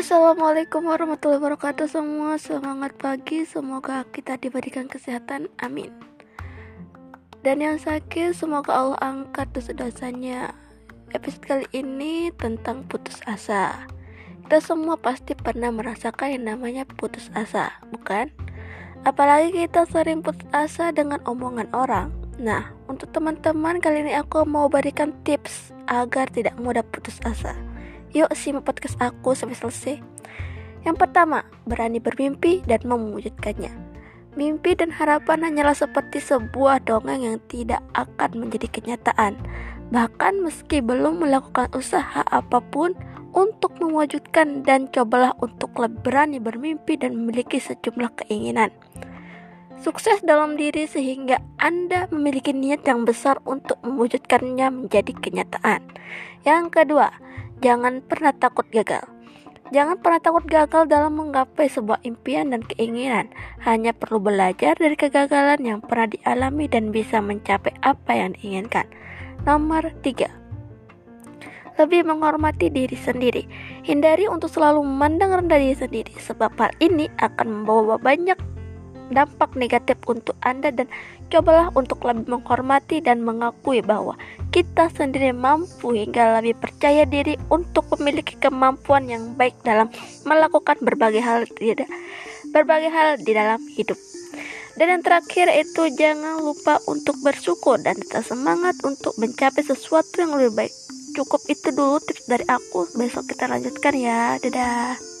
Assalamualaikum warahmatullahi wabarakatuh semua. Semangat pagi Semoga kita diberikan kesehatan Amin. Dan yang sakit Semoga Allah angkat dosa-dosanya. Episode kali ini Tentang putus asa. Kita semua pasti pernah merasakan Yang namanya putus asa Bukan? Apalagi kita sering putus asa Dengan omongan orang. Nah, untuk teman-teman kali ini aku mau berikan tips agar tidak mudah putus asa. Yuk simak podcast aku sampai selesai. Yang pertama, berani bermimpi dan mewujudkannya. Mimpi dan harapan hanyalah seperti sebuah dongeng yang tidak akan menjadi kenyataan. Bahkan meski belum melakukan usaha apa pun untuk mewujudkan dan cobalah untuk lebih berani bermimpi dan memiliki sejumlah keinginan. Sukses dalam diri sehingga Anda memiliki niat yang besar untuk mewujudkannya menjadi kenyataan. Yang kedua, Jangan pernah takut gagal. Jangan pernah takut gagal dalam menggapai sebuah impian dan keinginan. Hanya perlu belajar dari kegagalan yang pernah dialami dan bisa mencapai apa yang diinginkan. Nomor 3. Lebih menghormati diri sendiri. Hindari untuk selalu memandang rendah diri sendiri sebab hal ini akan membawa banyak dampak negatif untuk Anda dan cobalah untuk lebih menghormati dan mengakui bahwa kita sendiri mampu hingga lebih percaya diri untuk memiliki kemampuan yang baik dalam melakukan berbagai hal tidak berbagai hal di dalam hidup. Dan yang terakhir itu jangan lupa untuk bersyukur dan tetap semangat untuk mencapai sesuatu yang lebih baik. Cukup itu dulu tips dari aku. Besok kita lanjutkan ya. Dadah.